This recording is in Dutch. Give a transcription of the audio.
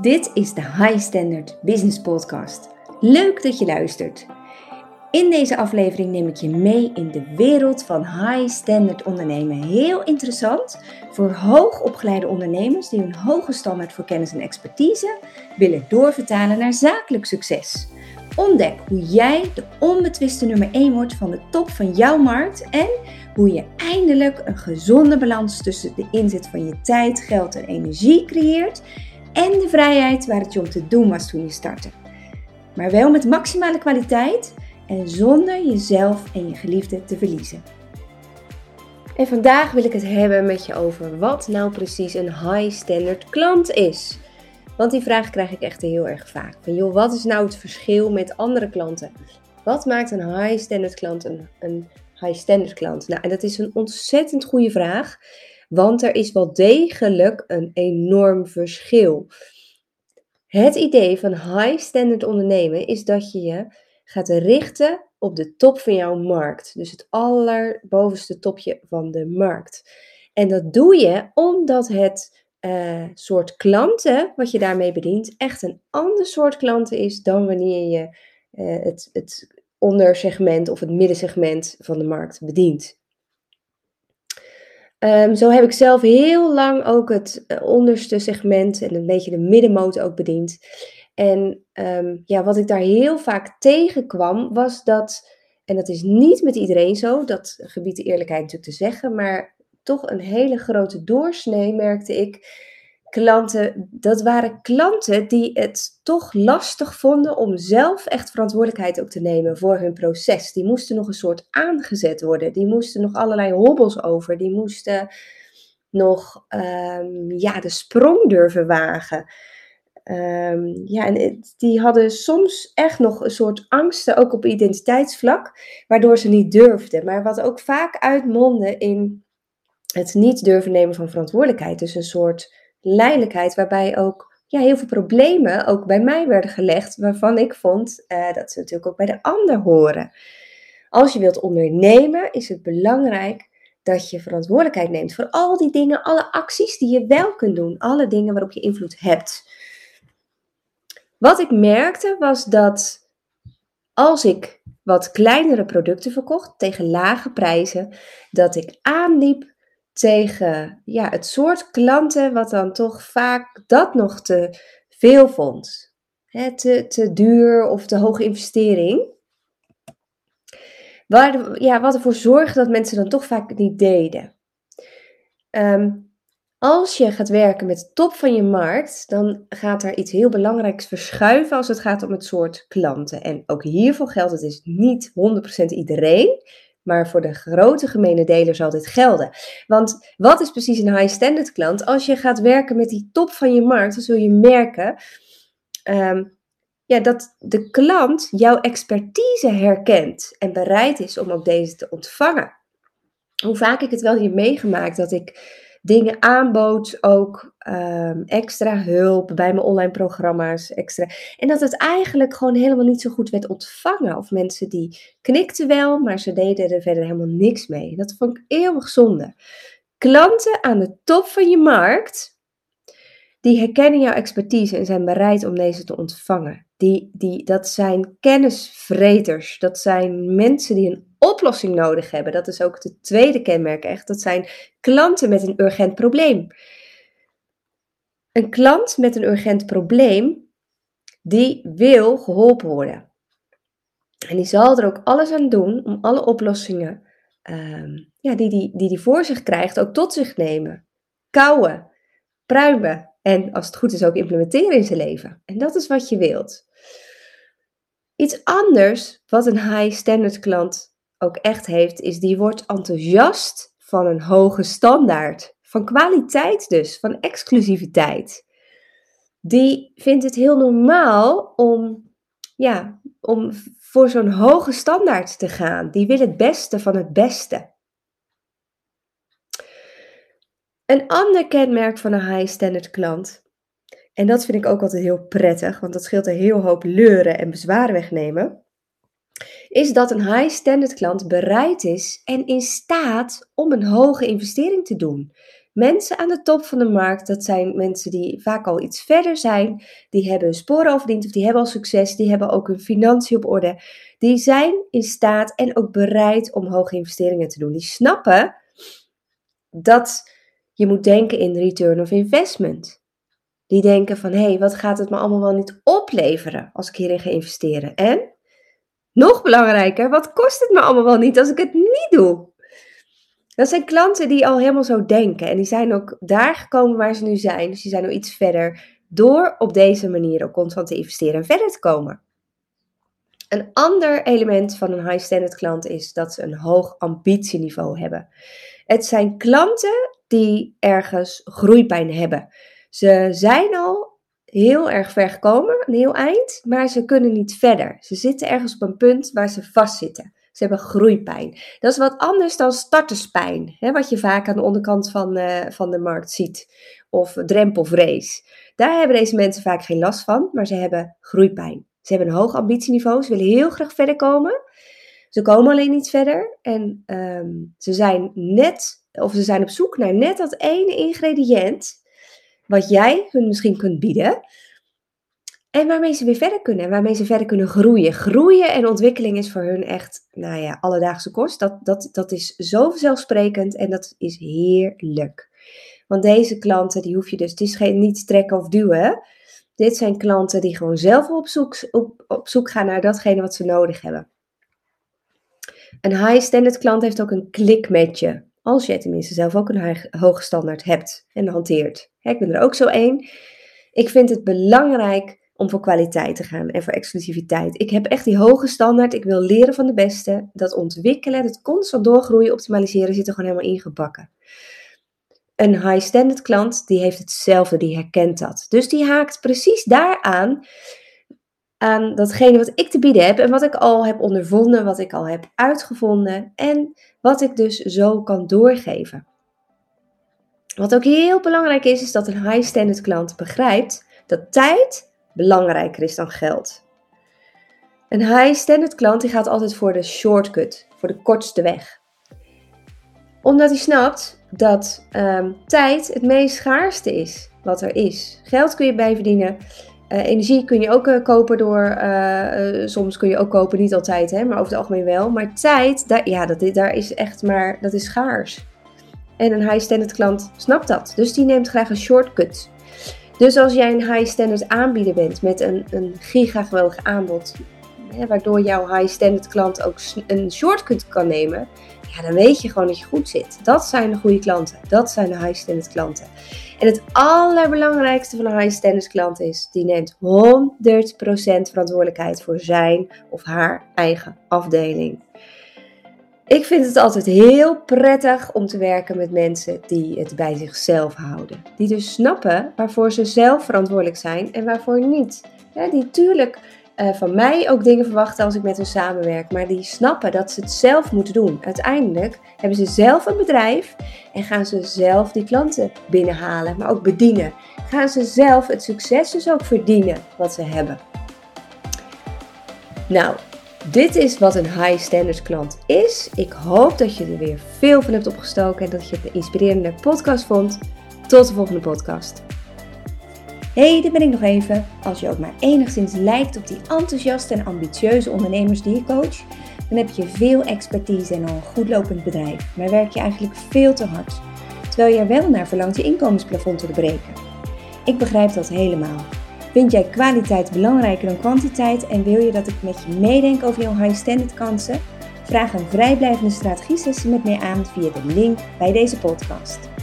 Dit is de High Standard Business Podcast. Leuk dat je luistert. In deze aflevering neem ik je mee in de wereld van high standard ondernemen. Heel interessant voor hoogopgeleide ondernemers die hun hoge standaard voor kennis en expertise willen doorvertalen naar zakelijk succes. Ontdek hoe jij de onbetwiste nummer 1 wordt van de top van jouw markt en hoe je eindelijk een gezonde balans tussen de inzet van je tijd, geld en energie creëert en de vrijheid waar het je om te doen was toen je startte. Maar wel met maximale kwaliteit en zonder jezelf en je geliefde te verliezen. En vandaag wil ik het hebben met je over wat nou precies een high standard klant is. Want die vraag krijg ik echt heel erg vaak. Van joh, wat is nou het verschil met andere klanten? Wat maakt een high standard klant een, een high standard klant? Nou, en dat is een ontzettend goede vraag. Want er is wel degelijk een enorm verschil. Het idee van high standard ondernemen is dat je je gaat richten op de top van jouw markt. Dus het allerbovenste topje van de markt. En dat doe je omdat het uh, soort klanten wat je daarmee bedient echt een ander soort klanten is dan wanneer je uh, het, het ondersegment of het middensegment van de markt bedient. Um, zo heb ik zelf heel lang ook het eh, onderste segment en een beetje de middenmoot ook bediend. En um, ja, wat ik daar heel vaak tegenkwam was dat, en dat is niet met iedereen zo, dat gebied de eerlijkheid natuurlijk te zeggen, maar toch een hele grote doorsnee merkte ik klanten, dat waren klanten die het toch lastig vonden om zelf echt verantwoordelijkheid ook te nemen voor hun proces. Die moesten nog een soort aangezet worden. Die moesten nog allerlei hobbels over. Die moesten nog um, ja, de sprong durven wagen. Um, ja, en die hadden soms echt nog een soort angsten, ook op identiteitsvlak, waardoor ze niet durfden. Maar wat ook vaak uitmondde in het niet durven nemen van verantwoordelijkheid. Dus een soort leidelijkheid, waarbij ook ja, heel veel problemen ook bij mij werden gelegd, waarvan ik vond uh, dat ze natuurlijk ook bij de ander horen. Als je wilt ondernemen, is het belangrijk dat je verantwoordelijkheid neemt voor al die dingen, alle acties die je wel kunt doen, alle dingen waarop je invloed hebt. Wat ik merkte was dat als ik wat kleinere producten verkocht tegen lage prijzen, dat ik aanliep tegen ja, het soort klanten wat dan toch vaak dat nog te veel vond. Te, te duur of te hoge investering. Waar, ja, wat ervoor zorgde dat mensen dan toch vaak niet deden. Um, als je gaat werken met de top van je markt, dan gaat er iets heel belangrijks verschuiven als het gaat om het soort klanten. En ook hiervoor geldt het is niet 100% iedereen. Maar voor de grote gemene deler zal dit gelden. Want wat is precies een high standard klant? Als je gaat werken met die top van je markt, dan zul je merken um, ja, dat de klant jouw expertise herkent en bereid is om ook deze te ontvangen. Hoe vaak ik het wel hier meegemaakt dat ik dingen aanbood, ook um, extra hulp bij mijn online programma's, extra. En dat het eigenlijk gewoon helemaal niet zo goed werd ontvangen. Of mensen die knikten wel, maar ze deden er verder helemaal niks mee. Dat vond ik eeuwig zonde. Klanten aan de top van je markt, die herkennen jouw expertise en zijn bereid om deze te ontvangen. Die, die, dat zijn kennisvreters. Dat zijn mensen die een oplossing nodig hebben. Dat is ook het tweede kenmerk echt. Dat zijn klanten met een urgent probleem. Een klant met een urgent probleem, die wil geholpen worden. En die zal er ook alles aan doen om alle oplossingen um, ja, die, die, die die voor zich krijgt ook tot zich nemen. Kouwen, pruimen en als het goed is ook implementeren in zijn leven. En dat is wat je wilt. Iets anders wat een high standard klant ook echt heeft, is die wordt enthousiast van een hoge standaard. Van kwaliteit dus, van exclusiviteit. Die vindt het heel normaal om, ja, om voor zo'n hoge standaard te gaan. Die wil het beste van het beste. Een ander kenmerk van een high standard klant, en dat vind ik ook altijd heel prettig, want dat scheelt een heel hoop leuren en bezwaren wegnemen, is dat een high standard klant bereid is en in staat om een hoge investering te doen. mensen aan de top van de markt, dat zijn mensen die vaak al iets verder zijn, die hebben hun sporen al verdiend of die hebben al succes, die hebben ook hun financiën op orde. Die zijn in staat en ook bereid om hoge investeringen te doen. Die snappen dat je moet denken in return of investment. Die denken van, hé, hey, wat gaat het me allemaal wel niet opleveren als ik hierin ga investeren? En, nog belangrijker, wat kost het me allemaal wel niet als ik het niet doe? Dat zijn klanten die al helemaal zo denken. En die zijn ook daar gekomen waar ze nu zijn. Dus die zijn nog iets verder door op deze manier ook constant te investeren en verder te komen. Een ander element van een high standard klant is dat ze een hoog ambitieniveau hebben. Het zijn klanten die ergens groeipijn hebben. Ze zijn al heel erg ver gekomen, een heel eind, maar ze kunnen niet verder. Ze zitten ergens op een punt waar ze vastzitten. Ze hebben groeipijn. Dat is wat anders dan starterspijn, hè, wat je vaak aan de onderkant van, uh, van de markt ziet. Of drempelvrees. Daar hebben deze mensen vaak geen last van, maar ze hebben groeipijn. Ze hebben een hoog ambitieniveau, ze willen heel graag verder komen. Ze komen alleen niet verder en um, ze zijn net, of ze zijn op zoek naar net dat ene ingrediënt wat jij hun misschien kunt bieden. En waarmee ze weer verder kunnen. En waarmee ze verder kunnen groeien. Groeien en ontwikkeling is voor hun echt, nou ja, alledaagse kost. Dat, dat, dat is zo vanzelfsprekend en dat is heerlijk. Want deze klanten, die hoef je dus, het is geen, niet trekken of duwen. Dit zijn klanten die gewoon zelf op zoek, op, op zoek gaan naar datgene wat ze nodig hebben. Een high standard klant heeft ook een klik met je. Als jij tenminste zelf ook een hoge standaard hebt en hanteert. Ik ben er ook zo één. Ik vind het belangrijk om voor kwaliteit te gaan en voor exclusiviteit. Ik heb echt die hoge standaard. Ik wil leren van de beste. Dat ontwikkelen, dat constant doorgroeien, optimaliseren zit er gewoon helemaal ingebakken. Een high standard klant die heeft hetzelfde, die herkent dat. Dus die haakt precies daaraan aan datgene wat ik te bieden heb en wat ik al heb ondervonden, wat ik al heb uitgevonden en wat ik dus zo kan doorgeven. Wat ook heel belangrijk is, is dat een high standard klant begrijpt dat tijd belangrijker is dan geld. Een high standard klant die gaat altijd voor de shortcut, voor de kortste weg. Omdat hij snapt dat ehm, tijd het meest schaarste is wat er is. Geld kun je bijverdienen. Uh, energie kun je ook uh, kopen door, uh, soms kun je ook kopen, niet altijd, hè, maar over het algemeen wel. Maar tijd, daar, ja, dat, daar is echt maar, dat is schaars. En een high standard klant snapt dat. Dus die neemt graag een shortcut. Dus als jij een high standard aanbieder bent met een, een gigageweldig aanbod, waardoor jouw high standard klant ook een shortcut kan nemen, ja, dan weet je gewoon dat je goed zit. Dat zijn de goede klanten. Dat zijn de high standard klanten. En het allerbelangrijkste van een high standard klant is, die neemt 100% verantwoordelijkheid voor zijn of haar eigen afdeling. Ik vind het altijd heel prettig om te werken met mensen die het bij zichzelf houden. Die dus snappen waarvoor ze zelf verantwoordelijk zijn en waarvoor niet. Die tuurlijk uh, van mij ook dingen verwachten als ik met hen samenwerk, maar die snappen dat ze het zelf moeten doen. Uiteindelijk hebben ze zelf een bedrijf en gaan ze zelf die klanten binnenhalen, maar ook bedienen. Gaan ze zelf het succes dus ook verdienen wat ze hebben. Nou, dit is wat een high standards klant is. Ik hoop dat je er weer veel van hebt opgestoken en dat je het een inspirerende podcast vond. Tot de volgende podcast. Hey, dit ben ik nog even. Als je ook maar enigszins lijkt op die enthousiaste en ambitieuze ondernemers die je coach, dan heb je veel expertise en al een goed lopend bedrijf, maar werk je eigenlijk veel te hard, terwijl je er wel naar verlangt je inkomensplafond te breken. Ik begrijp dat helemaal. Vind jij kwaliteit belangrijker dan kwantiteit en wil je dat ik met je meedenk over jouw high standard kansen? Vraag een vrijblijvende strategie sessie met mij aan via de link bij deze podcast.